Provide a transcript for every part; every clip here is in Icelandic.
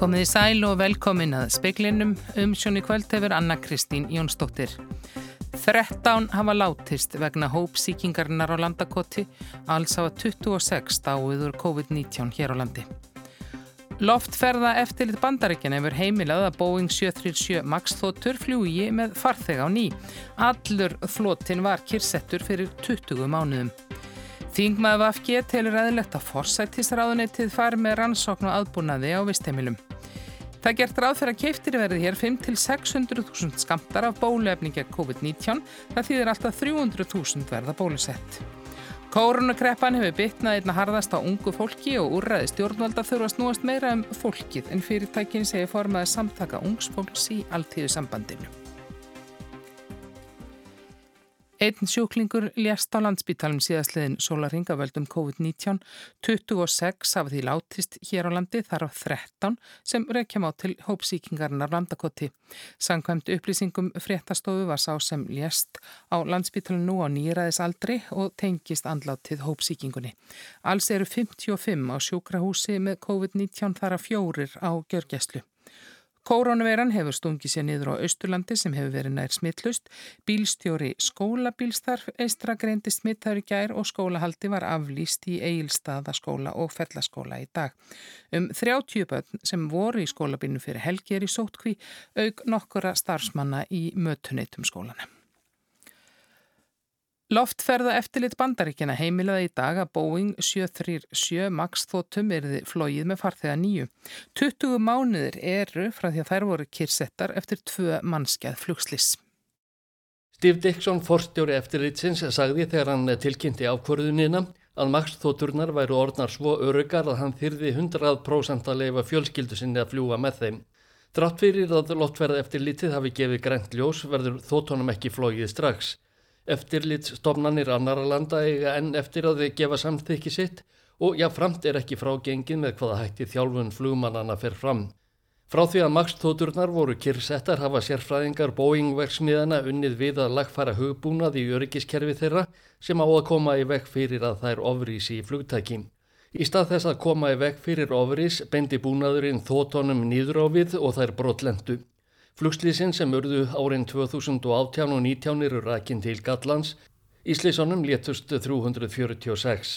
Komið í sæl og velkomin að speiklinum um sjónu kvöld hefur Anna Kristín Jónsdóttir. 13 hafa látist vegna hópsíkingarinnar á landakoti, alls hafa 26 dáiður COVID-19 hér á landi. Loftferða eftirlit bandaríkjan hefur heimilað að Boeing 737 MAX þóttur fljúi með farþega á ný. Allur þlótin var kyrsettur fyrir 20 mánuðum. Þingmaður Vafge telur aðlegt að forsættisráðunitið fari með rannsókn og aðbúnaði á vistheimilum. Það gert ráð fyrir að keiftir verði hér 5-600.000 skamtar af bólefninga COVID-19, það þýðir alltaf 300.000 verða bólusett. Kórunarkreppan hefur bytnað einna harðast á ungu fólki og úrraði stjórnvalda þurfa snúast meira um fólkið en fyrirtækin segir formaði samtaka ungsfólks í alltíðu sambandinu. Einn sjúklingur lést á landsbítalum síðastliðin sólaringavöldum COVID-19, 26 af því látist hér á landi þar á 13 sem reykjum á til hópsíkingarnar landakoti. Sankvæmt upplýsingum fréttastofu var sá sem lést á landsbítalum nú á nýraðisaldri og tengist andlátið hópsíkingunni. Alls eru 55 á sjúkrahúsi með COVID-19 þar að fjórir á gjörgæslu. Kórónaveiran hefur stungið sér niður á Östurlandi sem hefur verið nær smittlust. Bílstjóri skólabílstarf eistra greindi smittaður gær og skólahaldi var aflýst í Egilstaðaskóla og Fellaskóla í dag. Um 30 börn sem voru í skólabínu fyrir helgi er í sótkví auk nokkura starfsmanna í mötuneytum skólana. Loftferða eftirlit bandaríkina heimilaði í dag að Boeing 737 MAX þóttum erði flóið með farþega nýju. 20 mánuðir eru frá því að þær voru kyrsettar eftir tvö mannskjað flugslis. Steve Dixon, forstjóri eftirlitsins, sagði þegar hann tilkynnti ákvörðunina að MAX þótturnar væru orðnar svo örugar að hann þyrði 100% að leifa fjölskyldu sinni að fljúa með þeim. Drátt fyrir að loftferða eftirlitið hafi gefið grænt ljós verður þóttunum ekki flóið strax. Eftirlitsstofnanir annara landa eiga enn eftir að þau gefa samþykki sitt og jáfnframt er ekki frágengin með hvaða hætti þjálfun flugmannana fer fram. Frá því að Max-tóturnar voru kyrsettar hafa sérfræðingar Boeing-verksmiðana unnið við að lagfara hugbúnað í öryggiskerfi þeirra sem á að koma í vekk fyrir að þær ofrís í flugtækim. Í stað þess að koma í vekk fyrir ofrís bendi búnaðurinn þótonum við og þær brotlendu. Flugslýsin sem urðu árin 2018 og 19 eru rækinn til Gatlands. Íslísonum létust 346.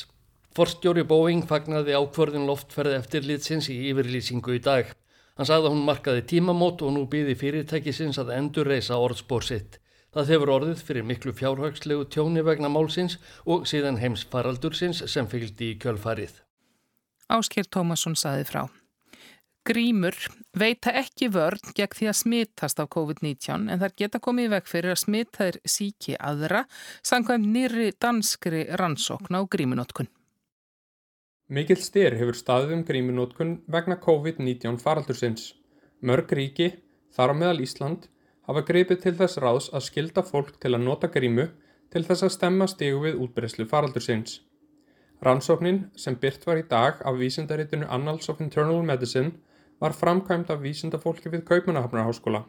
Forstjóri Boeing fagnaði ákvörðin loftferði eftirlitsins í yfirlýsingu í dag. Hann sagði að hún markaði tímamót og nú býði fyrirtækisins að endur reysa orðspór sitt. Það hefur orðið fyrir miklu fjárhagslegu tjóni vegna málsins og síðan heims faraldursins sem fylgdi í kjölfarið. Ásker Tómasson saði frá. Grímur veita ekki vörn gegn því að smittast af COVID-19 en þar geta komið vekk fyrir að smittaðir síki aðra samkvæmt nýri danskri rannsókn á grímunótkun. Mikil styr hefur staðið um grímunótkun vegna COVID-19 faraldursins. Mörg ríki, þar á meðal Ísland, hafa greipið til þess ráðs að skilda fólk til að nota grímu til þess að stemma stígu við útbreyslu faraldursins. Rannsóknin sem byrt var í dag af vísindaritinu Annals of Internal Medicine var framkvæmt af vísindafólki við Kaupmannahafnarháskóla.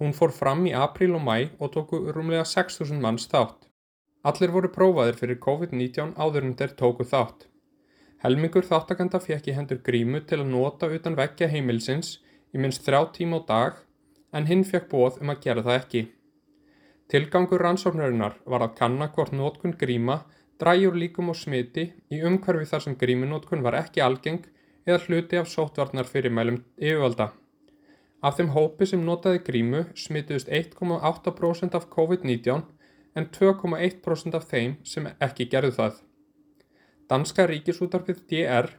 Hún fór fram í apríl og mæ og tóku rúmlega 6.000 manns þátt. Allir voru prófaðir fyrir COVID-19 áður en þeir tóku þátt. Helmingur þáttakanda fekk í hendur grímu til að nota utan vekkja heimilsins í minst þrjá tíma á dag en hinn fekk bóð um að gera það ekki. Tilgangur rannsóknarinnar var að kanna hvort nótkun gríma dræjur líkum og smiti í umhverfi þar sem grímunótkun var ekki algeng eða hluti af sóttvarnar fyrirmælum yfirvalda. Af þeim hópi sem notaði grímu smituðist 1,8% af COVID-19 en 2,1% af þeim sem ekki gerðu það. Danska ríkisútarpið DR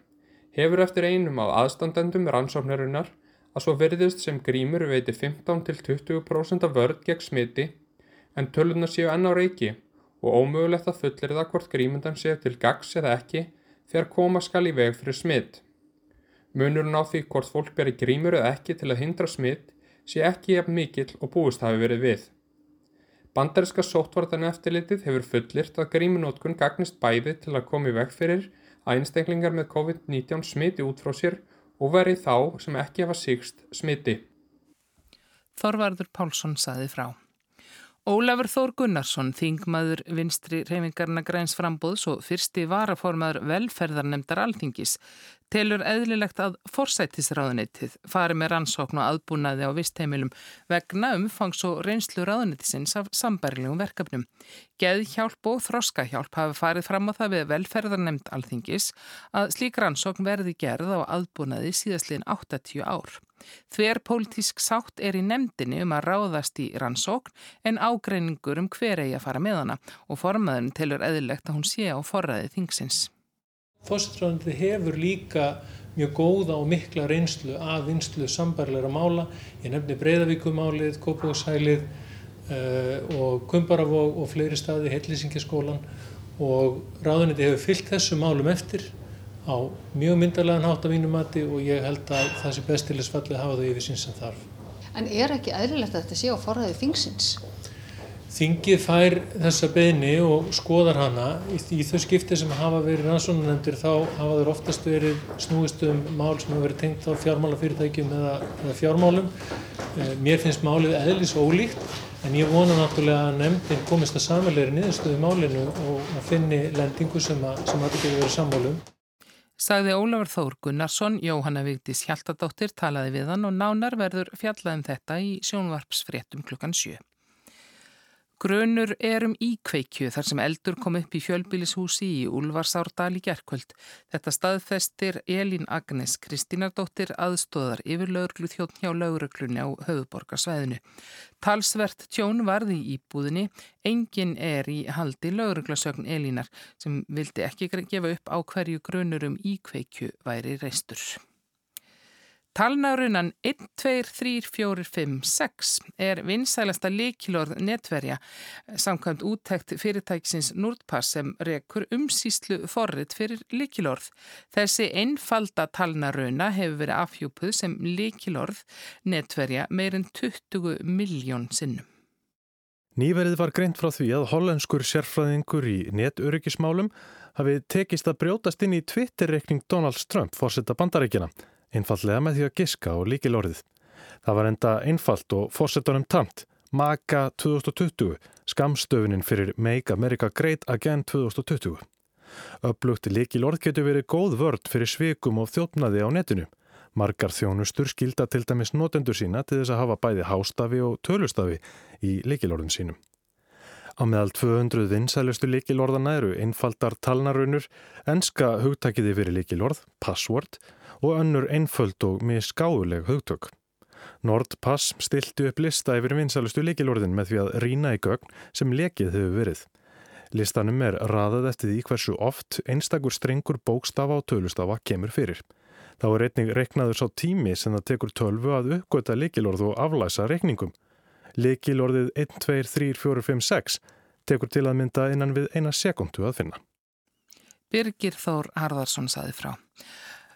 hefur eftir einum af aðstandendum rannsóknarinnar að svo verðist sem grímur veiti 15-20% af vörð gegn smiti en töluna séu enn á reiki og ómögulegt að fullir það hvort grímundan séu til gags eða ekki þegar koma skal í veg fyrir smitt. Munurinn á því hvort fólk beri grímur eða ekki til að hindra smitt sé ekki jafn mikill og búist hafi verið við. Bandariska sóttvartan eftirlitið hefur fullirt að grímunótkun gagnist bæði til að komi veg fyrir að einstaklingar með COVID-19 smiti út frá sér og verið þá sem ekki hafa síkst smiti. Þorvarður Pálsson saði frá. Ólafur Þór Gunnarsson, þingmaður vinstri reyfingarna græns frambóðs og fyrsti varaformaður velferðarnemdar alþingis, telur eðlilegt að forsættisráðunitið fari með rannsókn og aðbúnaði á vistheimilum vegna umfangs og reynslu ráðunitisins af sambærlegum verkefnum. Geðhjálp og þroskahjálp hafi farið fram á það við velferðarnemnd alþingis að slík rannsókn verði gerð á aðbúnaði síðastliðin 80 ár. Þver pólitísk sátt er í nefndinni um að ráðast í rannsókn en ágreiningur um hver eigi að fara með hana og formaðurinn telur eðlilegt að hún sé á forræði þingsins. Fórstráðandi hefur líka mjög góða og mikla reynslu af vinslu sambarleira mála. Ég nefni Breiðavíkumálið, Kópavókshælið uh, og Kumbaravóg og fleiri staði, Hellisingaskólan og ráðuniti hefur fyllt þessu málum eftir á mjög myndarlegan hátt af mínumati og ég held að það sé bestilisfallið hafa þau yfir sín sem þarf. En er ekki aðrilegt að þetta sé á forræði þingsins? Þingið fær þessa beini og skoðar hana. Í, í þau skipti sem hafa verið rannsóknarnefndir þá hafa þeir oftast verið snúist um mál sem hafa verið tengt á fjármálafyrirtækjum eða, eða fjármálum. Eh, mér finnst málið eðlis ólíkt en ég vona náttúrulega að nefndin komist að samverleiri niðurstöðu málinu og, og finni lendingu að, sem að þetta getur verið sammálum. Sagði Ólafur Þór Gunnarsson, Jóhanna Vigdís Hjaltadóttir talaði við hann og nánar verður fjallaðum þetta í sjónvarpsfréttum klukkan 7. Grönur er um íkveikju þar sem eldur kom upp í fjölbílishúsi í Úlfarsárdal í gerkvöld. Þetta staðfestir Elín Agnes Kristínardóttir aðstóðar yfir lögurglu þjótt hjá lögurglunni á höfuborgarsvæðinu. Talsvert tjón varði í íbúðinni, engin er í haldi lögurglasögn Elínar sem vildi ekki gefa upp á hverju grönur um íkveikju væri reistur. Talnarunan 1, 2, 3, 4, 5, 6 er vinsælasta leikilorð netverja samkvæmt úttækt fyrirtæksins Nordpass sem rekur umsýslu forrið fyrir leikilorð. Þessi einfalda talnaruna hefur verið afhjúpuð sem leikilorð netverja meirinn 20 miljón sinnum. Nýverið var greint frá því að hollenskur sérfræðingur í netöryggismálum hafi tekist að brjótast inn í Twitter-reikning Donald Trump fórsetta bandaríkina einfallega með því að giska og líkil orðið. Það var enda einfalt og fórsetunum tamt, MAGA 2020, skamstöfunin fyrir Make America Great Again 2020. Öflugt líkil orð getur verið góð vörd fyrir svikum og þjófnaði á netinu. Margar þjónustur skilda til dæmis notendur sína til þess að hafa bæði hástafi og tölustafi í líkilorðum sínum. Á meðal 200 vinsælustu líkilorðana eru einfaldar talnarunur, enska hugtakiði fyrir líkilorð, password og önnur einföld og misgáuleg hugtök. Nordpass stilti upp lista yfir vinsalustu leikilorðin með því að rína í gögn sem lekið hefur verið. Listanum er raðað eftir því hversu oft einstakur strengur bókstafa og tölustafa kemur fyrir. Þá er einnig reknaður sá tími sem það tekur tölvu að uppgöta leikilorð og aflæsa rekningum. Leikilorðið 1, 2, 3, 4, 5, 6 tekur til að mynda innan við eina sekundu að finna. Birgir Þór Harðarsson saði frá.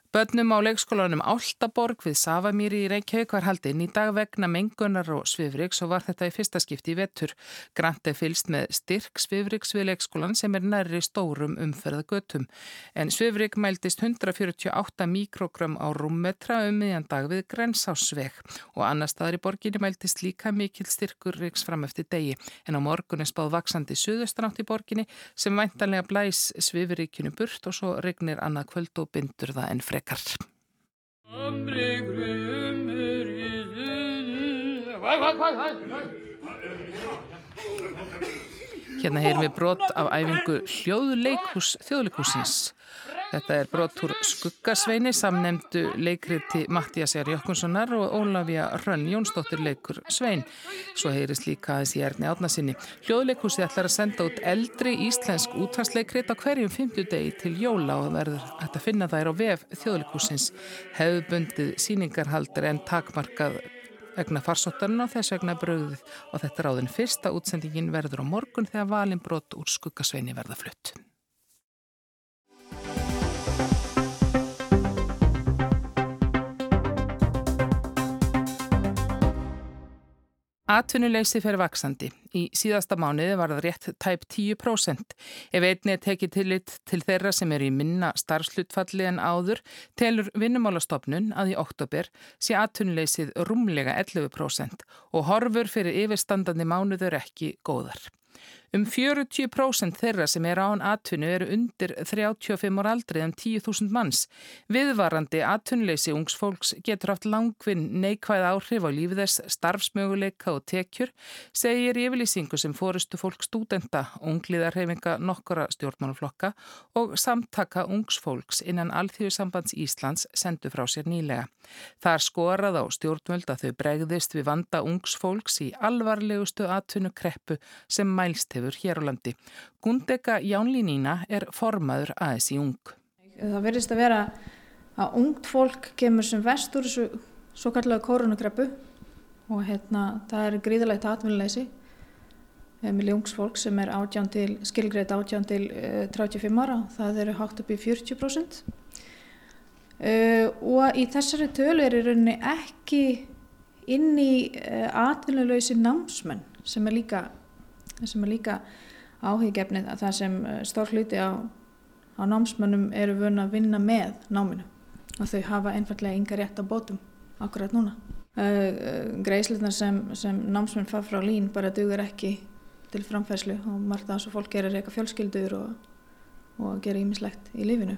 Bönnum á leikskólanum Áltaborg við Savamýri í Reykjavík var haldinn í dag vegna mengunar og svifriks og var þetta í fyrsta skipti í vettur. Grant er fylst með styrk svifriks við leikskólan sem er nærri stórum umferðagötum. En svifrik mæltist 148 mikrogram á rúmmetra um miðjan dag við Grensásveg og annar staðar í borginni mæltist líka mikil styrkur riks fram eftir degi. En á morgun er spáð vaksandi suðustanátt í borginni sem væntanlega blæs svifrikinu burt og svo regnir annað kvöld og bindur það enn frek frekar. Hérna heyrum við brot af æfingu hljóðuleikhús þjóðleikúsins. Þetta er brot úr Skuggasveini, samnemdu leikriti Mattiasjar Jökkunssonar og Ólafja Rönn Jónsdóttir leikur Svein. Svo heyrist líka aðeins í erni átnasinni. Hljóðleikhúsi ætlar að senda út eldri íslensk útvarsleikrit á hverjum 50 degi til jóla og verður að finna þær á vef þjóðleikhúsins. Hefubundið síningarhaldir en takmarkað vegna farsóttarinn og þess vegna bröðið og þetta er áðin fyrsta útsendingin verður á morgun þegar valin brot úr Skuggasveini verða flutt. Atvinnuleysi fer vaksandi. Í síðasta mánuði var það rétt tæp 10%. Ef einni er tekið tillit til þeirra sem eru í minna starfslutfalli en áður, telur vinnumálastofnun að í oktober sé atvinnuleysið rúmlega 11% og horfur fyrir yfirstandandi mánuður ekki góðar. Um 40% þeirra sem er án atvinnu eru undir 35 ára aldrei um 10.000 manns. Viðvarandi atvinnuleysi ungsfólks getur haft langvinn neikvæð áhrif á lífið þess starfsmöguleika og tekjur, segir yfirlýsingu sem fórustu fólk stúdenta, ungliðarhefinga nokkura stjórnmáluflokka og samtaka ungsfólks innan Alþjóðsambands Íslands sendu frá sér nýlega. Þar skorað á stjórnvöld að þau bregðist við vanda ungsfólks í alvarlegustu atvinnukreppu sem mælst hefur hér á landi. Gundega Jánlínína er formaður aðeins í ung. Það verðist að vera að ungt fólk kemur sem vest úr þessu svo kallega koronakreppu og hérna það er gríðalegt atvinnuleysi milli ungsfólk sem er skilgreit átján til uh, 35 ára, það eru hátt upp í 40%. Uh, og í þessari tölu er í rauninni ekki inn í uh, atvinnuleysi námsmenn sem er líka sem er líka áhuggefnið að það sem eh, stór hluti á, á námsmönnum eru vun að vinna með náminu og þau hafa einfallega yngar rétt á bótum akkurat núna. Uh, Greiðslunar sem, sem námsmenn far frá lín bara dugur ekki til framfæslu og margt að þessu fólk gerir eitthvað fjölskyldur og, og gerir ímislegt í lífinu.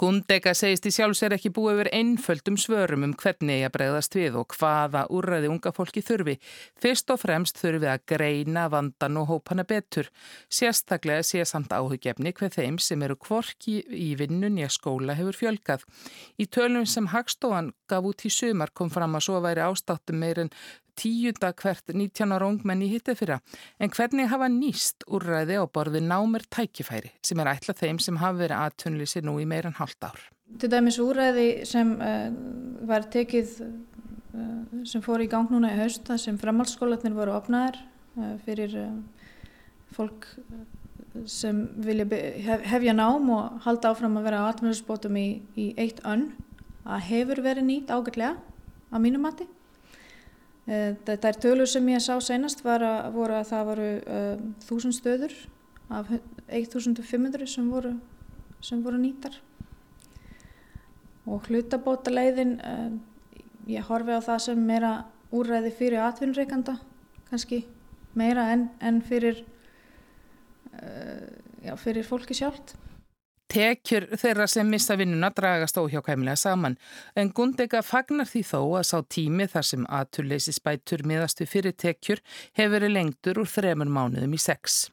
Gundega segist í sjálfsvegar ekki búið yfir einföldum svörum um hvernig ég bregðast við og hvaða úrræði unga fólki þurfi. Fyrst og fremst þurfi að greina vandan og hópana betur. Sérstaklega sé samt áhugjefni hver þeim sem eru kvorki í vinnun í að skóla hefur fjölgað. Í tölum sem Hagstofan gaf út í sumar kom fram að svo væri ástáttum meirinn tíunda hvert 19 ára ungmenn í hitti fyrra. En hvernig hafa nýst úrræði á borði námur tækifæri sem er ætlað þeim sem hafa verið aðtunlýsi nú í meirann hálft ár? Til dæmis úrræði sem uh, var tekið, uh, sem fór í gang núna í hausta sem framhaldsskólatnir voru opnaðar uh, fyrir fólk sem vilja hef, hefja nám og halda áfram að vera á atvinnusbótum í, í eitt önn að hefur verið nýtt ágætlega á mínum mati. Eh, þetta er tölur sem ég sá senast var að, voru að það voru um, eh, 1000 stöður af 1500 sem voru, sem voru nýtar og hlutabóta leiðin um, ég horfi á það sem meira úræði fyrir atvinnreikanda kannski meira en, en fyrir, uh, já, fyrir fólki sjálft Tekjur þeirra sem missa vinnuna dragast óhjákæmlega saman en Gundega fagnar því þó að sá tími þar sem aðturleysi spætur miðastu fyrir tekjur hefur verið lengtur úr þremur mánuðum í sex.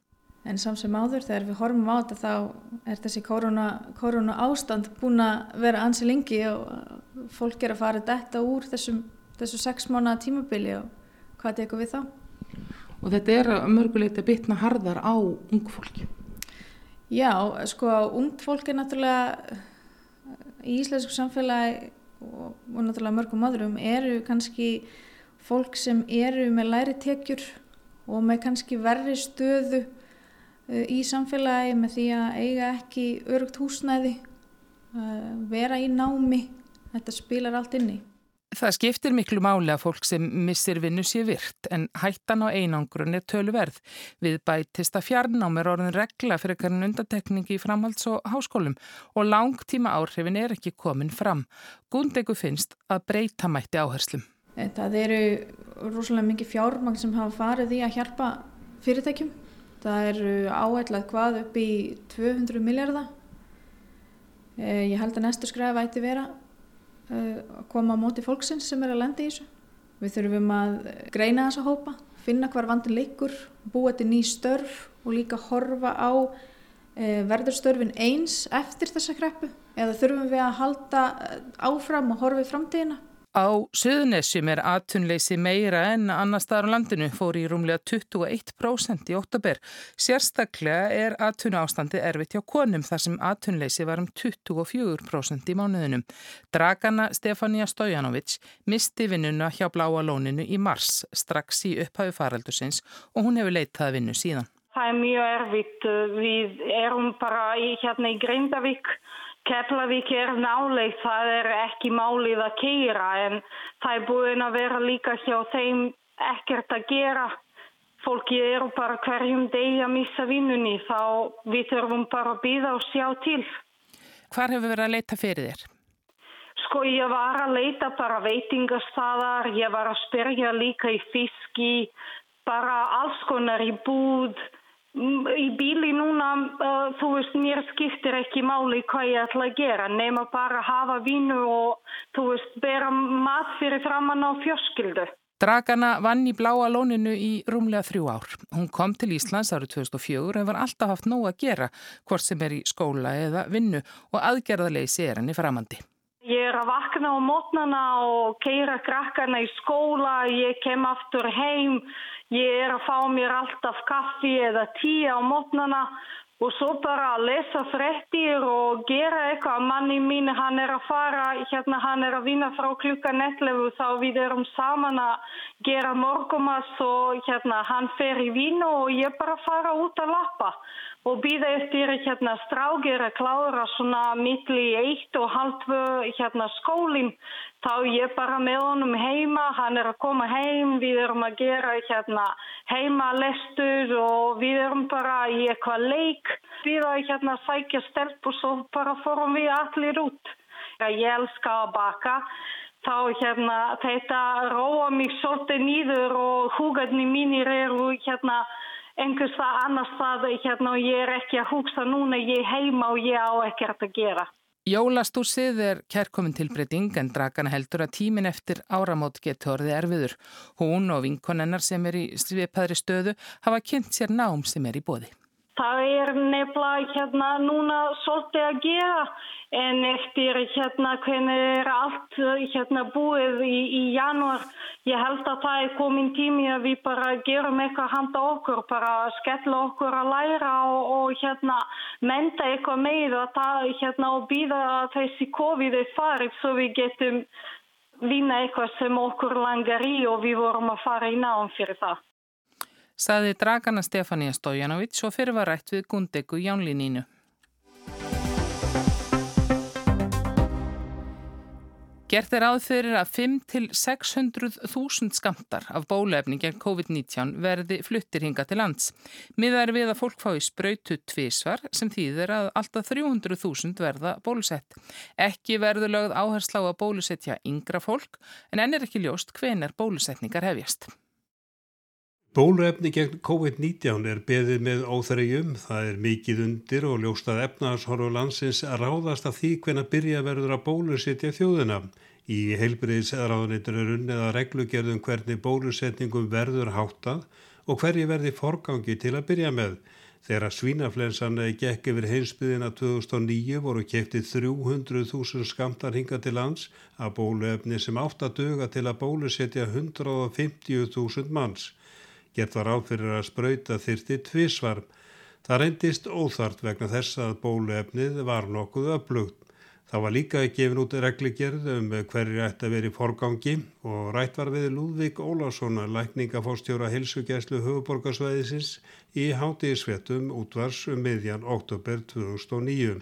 En samsum áður þegar við horfum á þetta þá er þessi korona, korona ástand búin að vera ansi lengi og fólk er að fara þetta úr þessum, þessu sex mánuða tímabili og hvað tekur við þá? Og þetta er að bitna harðar á ung fólki. Já, sko, ungt fólk er náttúrulega í íslensku samfélagi og, og náttúrulega mörgum öðrum eru kannski fólk sem eru með læri tekjur og með kannski verri stöðu uh, í samfélagi með því að eiga ekki örugt húsnæði, uh, vera í námi, þetta spilar allt inni. Það skiptir miklu máli að fólk sem missir vinnu sé virt en hættan á einangrun er töluverð. Við bætist að fjarnám er orðin regla fyrir kannan undatekningi í framhalds- og háskólum og langtíma áhrifin er ekki komin fram. Gundegu finnst að breyta mætti áherslum. Það eru rosalega mikið fjármang sem hafa farið í að hjálpa fyrirtækjum. Það eru áætlað hvað upp í 200 miljardar. Eh, ég held að næstu skræði væti vera að koma á móti fólksins sem er að lenda í þessu. Við þurfum að greina þessa hópa, finna hvar vandin leikur, búa til ný störf og líka horfa á e, verðurstörfin eins eftir þessa kreppu eða þurfum við að halda áfram og horfa í framtíðina. Á Suðunessjum er aðtunleysi meira en annar staðar á landinu fór í rúmlega 21% í óttabér. Sérstaklega er aðtunu ástandi erfitt hjá konum þar sem aðtunleysi var um 24% í mánuðinum. Dragana Stefania Stojanovic misti vinnuna hjá Bláa lóninu í mars strax í upphæfu faraldursins og hún hefur leitað vinnu síðan. Það er mjög erfitt. Við erum bara í, hérna í Grindavík Keflavík er náleik, það er ekki málið að keira en það er búin að vera líka hjá þeim ekkert að gera. Fólki eru bara hverjum degi að missa vinnunni þá við þurfum bara að býða og sjá til. Hvar hefur verið að leita fyrir þér? Sko ég var að leita bara veitingarstaðar, ég var að spyrja líka í fiski, bara alls konar í búð. Í bíli núna, uh, þú veist, mér skiptir ekki máli hvað ég ætla að gera, nema bara hafa vínu og, þú veist, bera mat fyrir framann á fjöskildu. Dragana vann í bláa lóninu í rúmlega þrjú ár. Hún kom til Íslands árið 2004 og hefur alltaf haft nóg að gera, hvort sem er í skóla eða vinnu og aðgerðarleysi er henni framandi. Ég er að vakna á mótnana og keira krakkana í skóla, ég kem aftur heim, ég er að fá mér alltaf kaffi eða tíu á mótnana og svo bara að lesa frettir og gera eitthvað. Manni mín hann er að fara, hérna hann er að vinna frá klukkan netlefu þá við erum saman að gera morgumas og hérna hann fer í vinu og ég bara fara út að lappa og býða eftir hérna strákir að klára svona mittli eitt og halvtvö hérna skólinn. Þá ég bara með honum heima, hann er að koma heim, við erum að gera hérna heimalestur og við erum bara í eitthvað leik, við erum hérna að sækja stelp og svo bara fórum við allir út. Ég elska að baka, þá hérna þetta róa mig svolítið nýður og hugarni mínir eru hérna einhvers það annars það hérna og ég er ekki að hugsa núna ég er heima og ég á ekkert að gera. Jólastúsið er kærkomin tilbreyting en Dragana heldur að tímin eftir áramót getur orðið erfiður. Hún og vinkonennar sem er í svipaðri stöðu hafa kynnt sér nám sem er í bóði. Það er nefnilega hérna núna svolítið að gera en eftir hérna hvernig er allt hérna búið í, í janúar? Ég held að það er komin tími að við bara gerum eitthvað handa okkur bara skella okkur að læra og, og hérna menta eitthvað að það hérna og býða þessi COVID er farið svo við getum vinna eitthvað sem okkur langar í og við vorum að fara í náum fyrir það saði Dragana Stefania Stojanovic og fyrir var rætt við Gundegu Jánlinínu. Gert er aðfyrir að 5-600.000 skamtar af bólefni gegn COVID-19 verði fluttir hinga til lands. Miða er við að fólk fái spröytu tvísvar sem þýðir að alltaf 300.000 verða bólusett. Ekki verður lögð áhersla á að bólusetja yngra fólk en enn er ekki ljóst hvenar bólusetningar hefjast. Bóluefni gegn COVID-19 er beðið með óþrejum, það er mikið undir og ljóst að efnarshorfu landsins ráðast að því hvenna byrja verður að bólusetja þjóðina. Í heilbriðisraðunitur er unnið að reglugerðum hvernig bólusetningum verður háttað og hverji verði forgangi til að byrja með. Þegar svínaflensan gekk yfir heimsbyðina 2009 voru keftið 300.000 skamtar hinga til lands að bóluefni sem átt að döga til að bólusetja 150.000 manns. Gert var áfyrir að spröyta þyrti tvísvar. Það reyndist óþart vegna þess að bóluefnið var nokkuð öflugt. Það var líka gefin út regligerð um hverju ætti að vera í forgangi og rætt var við Lúðvík Ólásson, lækningafórstjóra hilsugjæslu höfuborgarsvæðisins í hátíðisvetum útvars um miðjan oktober 2009.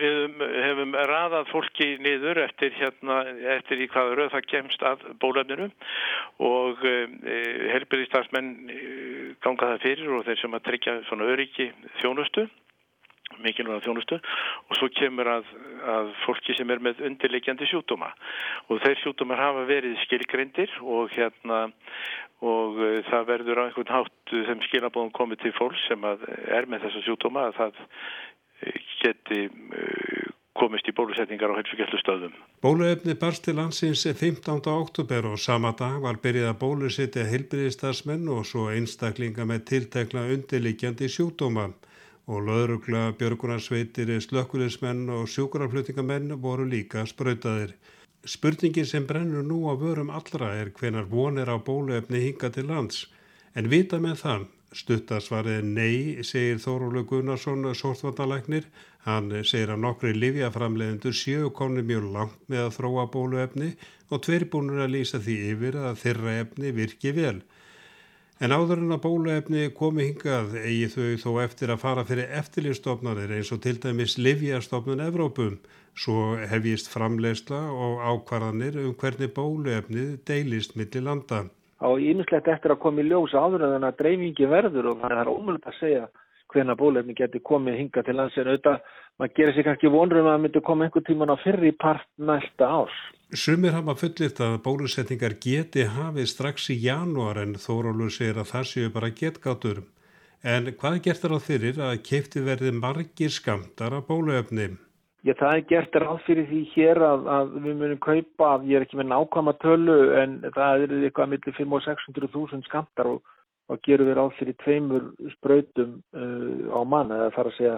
Við hefum raðað fólki niður eftir, hérna, eftir í hvaða rauð það kemst að bólefninu og e, helbyrðistarsmenn e, ganga það fyrir og þeir sem að tryggja svona öryggi þjónustu, mikilvæga þjónustu og svo kemur að, að fólki sem er með undirleikjandi sjútuma og þeir sjútumar hafa verið skilgrindir og hérna og það verður á einhvern hátt þeim skilabóðum komið til fólk sem er með þessa sjútuma að það geti eh, komist í bólusetningar á heilsugjæslu stöðum. Bóluefni barst til landsins 15. oktober og sama dag var byrjað að bólusetja heilbyrðistarsmenn og svo einstaklinga með tiltekla undirlikjandi sjúkdóma og löðrugla björgunarsveitir, slökkulismenn og sjúkurarfluttingamenn voru líka spröytaðir. Spurningin sem brennur nú á vörum allra er hvenar vonir á bóluefni hinga til lands en vita með þann Stuttasvarið nei, segir Þórólu Gunnarsson, sortvandalæknir. Hann segir að nokkri livjaframleðendur séu komni mjög langt með að þróa bóluefni og tverbúnur að lýsa því yfir að þeirra efni virki vel. En áður en að bóluefni komi hingað eigi þau þó eftir að fara fyrir eftirlýstofnarnir eins og til dæmis livjastofnun Evrópum. Svo hefjist framlegsla og ákvarðanir um hvernig bóluefnið deilist millir landa á ímislegt eftir að koma í ljós áður en að dreifingi verður og það er ómöld að segja hvena bólefni getur komið hinga til lands en auðvitað maður gerir sér kannski vonrum að það myndi koma einhver tíman á fyrri part næsta árs. Sumir hafa fullirt að bólusetningar geti hafið strax í janúar en Þórólur segir að það séu bara getgátur. En hvað gert þar á fyrir að keipti verði margir skamtar af bóluefni? Já, það er gert ráð fyrir því hér að, að við munum kaupa, ég er ekki með nákvæma tölu en það er eitthvað millir 5 og 600 þúsund skamtar og, og gerum við ráð fyrir tveimur spröytum uh, á mann eða þarf að segja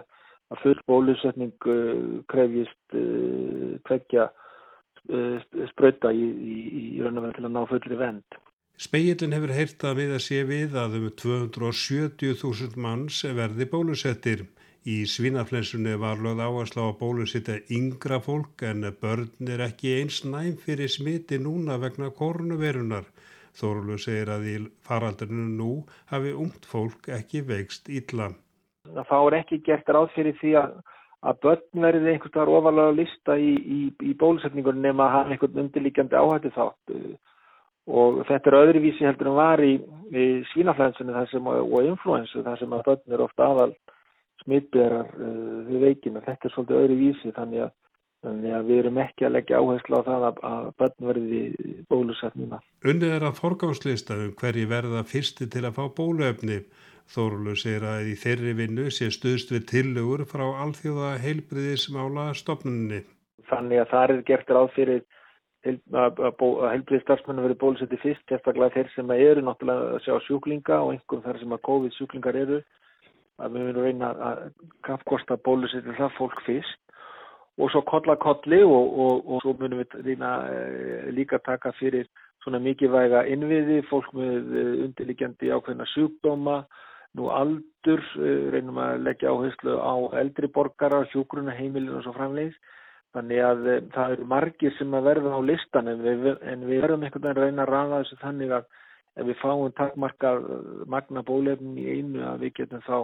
að full bólusetning uh, krefjist uh, tvekja uh, spröyta í, í, í raun og verð til að ná fullri vend. Speillin hefur heyrt að við að sé við að um 270.000 manns verði bólusettir. Í svínaflensunni var lögð áherslu á að bólusitta yngra fólk en börn er ekki eins næm fyrir smiti núna vegna koronavirunar. Þorlu segir að í faraldurinu nú hafi ungt fólk ekki veikst illa. Það er ekki gert ráð fyrir því að, að börn verði einhvers vegar ofalega lista í, í, í bólusetningunum nema að hafa einhvern undirlíkjandi áhættu þátt og þetta er öðruvísi heldur en var í, í svínaflensunni og influensu þar sem að börn eru ofta aðal smittberar uh, við veikina. Þetta er svolítið öðru vísi þannig að, þannig að við erum ekki að leggja áherslu á það að, að börn verði bólusett núna. Unnið er að forgámslista um hverji verða fyrsti til að fá bóluefni. Þórulu segir að í þeirri vinnu sé stuðst við tillögur frá alþjóða heilbriðismála stopnunni. Þannig að það er gert ráð fyrir að heilbriði starfsmennu verið bólusetti fyrst, eftirlega þeir sem eru náttúrulega að sjá sjúklinga og einhverjum þar sem að COVID sjúklingar eru að við munum reyna að kapkosta bólusetja það fólk fyrst og svo kolla kolli og, og, og svo munum við reyna e, líka taka fyrir svona mikilvæga innviði, fólk með e, undirlikjandi ákveðna sjúkdóma, nú aldur, e, reynum að leggja áherslu á eldri borgara, sjúkruna, heimilin og svo framleys. Þannig að það eru margir sem að verða á listan en við, en við verðum einhvern veginn að reyna að ræða þessu þannig að ef við fáum takkmarka magna bólefnin í einu að við getum þá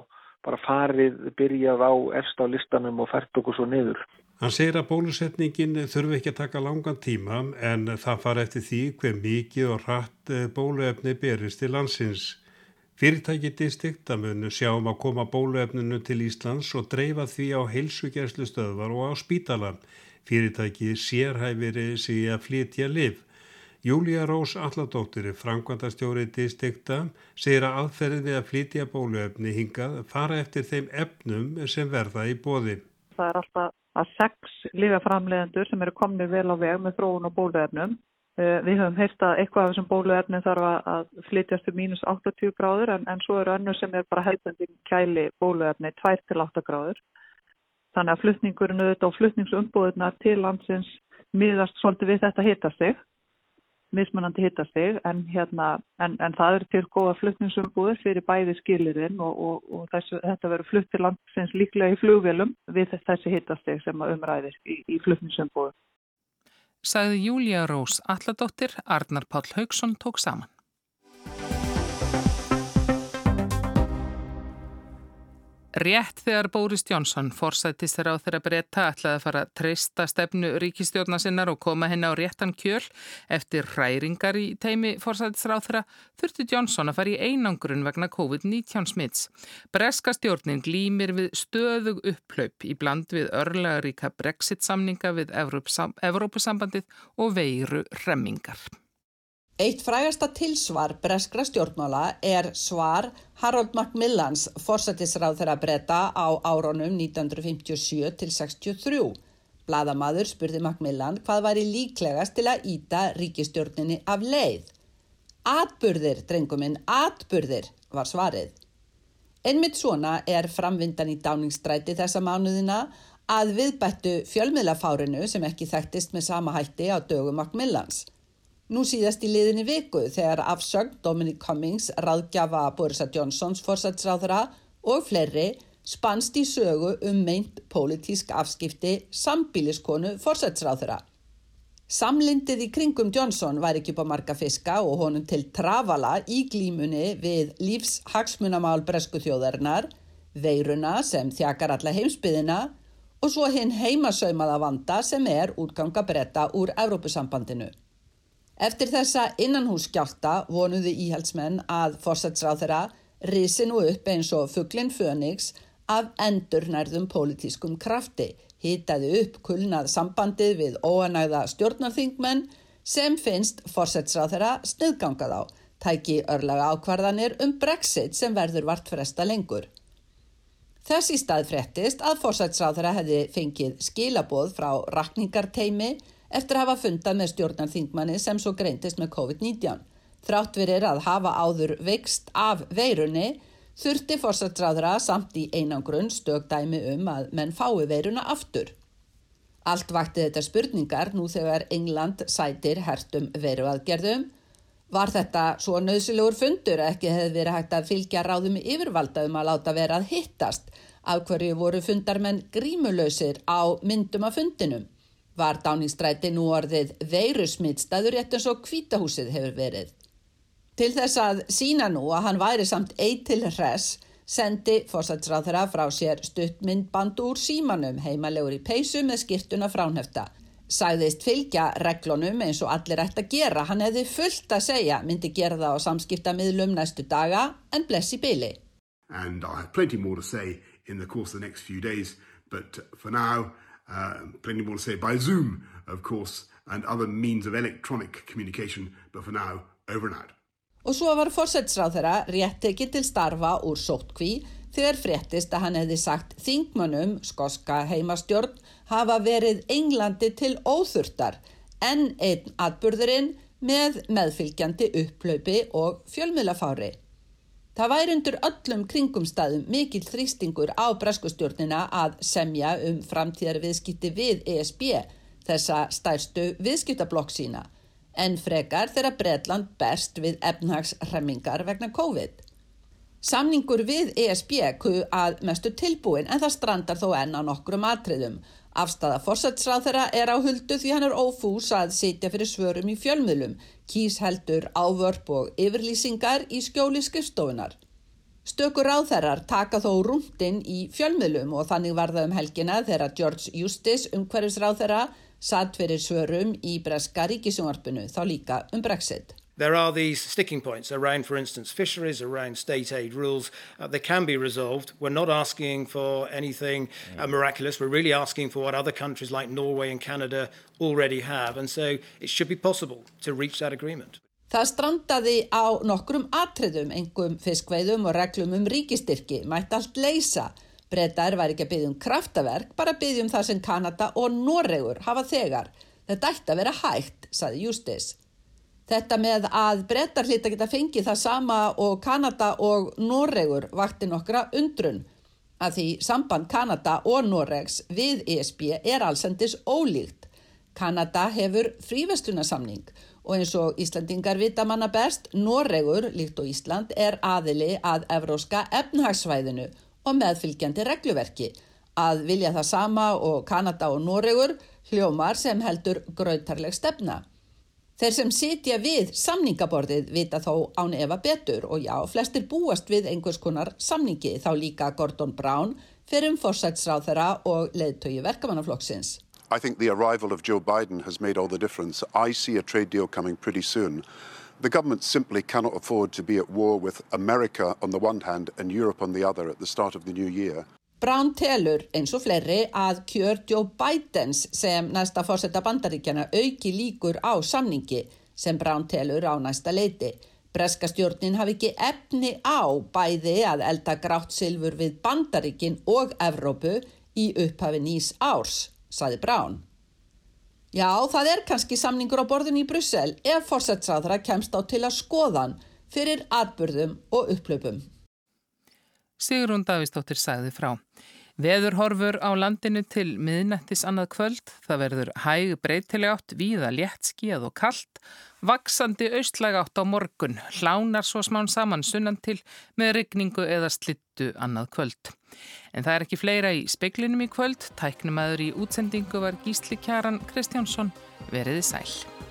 bara farið, byrjað á efst á listanum og fært okkur svo niður. Hann segir að bólusetningin þurfi ekki að taka langan tíma en það far eftir því hver mikið og rætt eh, bóluefni berist til landsins. Fyrirtæki distikta munu sjáum að koma bóluefninu til Íslands og dreifa því á heilsugjærslu stöðvar og á spítala. Fyrirtæki sérhæfiri sig að flytja liv. Júlía Rós Alladóttir, framkvæmdastjóri distikta, segir að aðferðin við að flytja bóluefni hingað fara eftir þeim efnum sem verða í bóði. Það er alltaf að sex lífaframlegendur sem eru komnið vel á veg með þróun og bóluefnum. Eh, við höfum heist að eitthvað af þessum bóluefni þarf að flytjast til mínus 80 gráður en, en svo eru önnur sem er bara helbendin kæli bóluefni 2-8 gráður. Þannig að flutningurinn auðvitað og flutningsumbúðuna til landsins miðast svolítið við þetta hitastig mismunandi hittastig en, hérna, en, en það eru til góða flutningsumbúður fyrir bæði skilirinn og, og, og þessu, þetta verður flutt til landsins líklega í flugvelum við þessi hittastig sem umræðir í, í flutningsumbúður. Sagði Júlia Rós Alladóttir, Arnar Páll Haugsson tók saman. Rétt þegar Bóris Jónsson forsættist þeirra á þeirra breyta ætlaði að fara að treysta stefnu ríkistjórna sinnar og koma henni á réttan kjöl eftir hræringar í teimi forsættisra á þeirra þurfti Jónsson að fara í einangrun vegna COVID-19 smits. Breska stjórnin glýmir við stöðug upplaup í bland við örlegaríka brexit samninga við Evrópusambandið og veiru remmingar. Eitt frægasta tilsvar breskra stjórnmála er svar Harold Macmillans forsættisráð þeirra breyta á áronum 1957 til 63. Blaðamadur spurði Macmillan hvað væri líklegast til að íta ríkistjórninni af leið. Atburðir, drenguminn, atburðir var svarið. Einmitt svona er framvindan í dáningsstræti þessa mánuðina að viðbættu fjölmiðlafárinu sem ekki þekktist með sama hætti á dögum Macmillans. Nú síðast í liðinni viku þegar afsögn Dominic Cummings, ráðgjafa Borisa Johnsons fórsætsráðra og fleiri spannst í sögu um meint pólitísk afskipti sambíliskonu fórsætsráðra. Samlindið í kringum Johnson var ekki på marga fiska og honum til travala í glímunni við lífshagsmunamál bresku þjóðarinnar, veiruna sem þjakar alla heimsbyðina og svo hinn heimasaumaða vanda sem er útganga bretta úr Evrópusambandinu. Eftir þessa innanhússkjálta vonuði íhaldsmenn að fórsætsráð þeirra risi nú upp eins og fugglinn Fönix af endurnærðum pólitískum krafti, hýtaði upp kulnað sambandið við óanægða stjórnarþingmenn sem finnst fórsætsráð þeirra sniðgangað á tæki örlaga ákvarðanir um Brexit sem verður vart fresta lengur. Þess í stað frettist að fórsætsráðara hefði fengið skilaboð frá rakningarteimi eftir að hafa fundað með stjórnarþingmanni sem svo greintist með COVID-19. Þrátt verir að hafa áður veikst af veirunni þurfti fórsætsráðara samt í einangrun stögdæmi um að menn fái veiruna aftur. Allt vakti þetta spurningar nú þegar England sætir hertum veruaðgerðum. Var þetta svo nöðsilegur fundur að ekki hefði verið hægt að fylgja ráðum yfirvalda um að láta vera að hittast af hverju voru fundarmenn grímulösir á myndum af fundinum? Var dáningstræti nú orðið veirusmittstæður rétt eins og kvítahúsið hefur verið? Til þess að sína nú að hann væri samt eitt til hress sendi fórsætsráðara frá sér stuttmyndband úr símanum heimalegur í peysu með skiptuna fránhefta. Sæðist fylgja reglunum eins og allir ætti að gera. Hann hefði fullt að segja, myndi gera það á samskiptamiðlum næstu daga en blessi byli. And I have plenty more to say in the course of the next few days, but for now, plenty more to say by Zoom, of course, and other means of electronic communication, but for now, over and out. Og svo var fórsætsráð þeirra rétt tekið til starfa úr sóttkví þegar fréttist að hann hefði sagt þingmönnum, skoska heimastjórn, hafa verið Englandi til óþurftar en einn atburðurinn með meðfylgjandi upplaupi og fjölmiðlafári. Það væri undir öllum kringumstæðum mikil þrýstingur á breskustjórnina að semja um framtíðar viðskipti við ESB, þessa stærstu viðskiptablokk sína en frekar þegar Bredland best við efnahagsremmingar vegna COVID. Samningur við ESB kuð að mestu tilbúin en það strandar þó enn á nokkrum atriðum. Afstafa fórsætsráð þeirra er á huldu því hann er ófús að sitja fyrir svörum í fjölmiðlum, kýs heldur ávörp og yfirlýsingar í skjóli skrifstofunar. Stökur ráðherrar taka þó rúndin í fjölmiðlum og þannig var það um helgina þegar George Eustace umhverfisráðherra satt fyrir svörum í breska ríkisjónvarpinu þá líka um Brexit. There are these sticking points around, for instance, fisheries, around state aid rules. Uh, they can be resolved. We're not asking for anything uh, miraculous. We're really asking for what other countries like Norway and Canada already have. And so it should be possible to reach that agreement. Það strandaði á nokkrum atriðum, engum fiskveiðum og reglum um ríkistyrki, mætti allt leysa. Brettar var ekki að byggja um kraftaverk, bara byggja um það sem Kanada og Noregur hafa þegar. Þetta ætti að vera hægt, saði Justice. Þetta með að brettar hlita geta fengið það sama og Kanada og Noregur vakti nokkra undrun. Að því samband Kanada og Noregs við ESB er allsendis ólíkt. Kanada hefur fríveslunarsamning og eins og Íslandingar vita manna best, Noregur, líkt og Ísland, er aðili að evróska efnahagsvæðinu og meðfylgjandi regluverki. Að vilja það sama og Kanada og Noregur hljómar sem heldur grautarleg stefna. Þeir sem sitja við samningaborðið vita þó án efa betur og já, flestir búast við einhvers konar samningi þá líka Gordon Brown fyrir um fórsætsráð þeirra og leðtögi verkamannaflokksins. I think the arrival of Joe Biden has made all the difference. I see a trade deal coming pretty soon. The government simply cannot afford to be at war with America on the one hand and Europe on the other at the start of the new year. Brown telur eins og fleiri að kjör Joe Bidens sem næsta fórsetta bandaríkjana auki líkur á samningi sem Brown telur á næsta leiti. Breska stjórnin hafi ekki efni á bæði að elda grátt silfur við bandaríkin og Evrópu í upphafi nýs árs, saði Brown. Já, það er kannski samningur á borðin í Brussel ef fórsettsræðra kemst á til að skoðan fyrir atbyrðum og upplöpum. Sigrún Davísdóttir sagði frá. Veðurhorfur á landinu til miðnættis annað kvöld. Það verður hæg breytileg átt, víða léttskíð og kallt. Vaksandi austlæg átt á morgun. Hlánar svo smán saman sunnan til með rigningu eða slittu annað kvöld. En það er ekki fleira í speiklinum í kvöld. Tæknumæður í útsendingu var Gísli Kjaran Kristjánsson. Veriði sæl.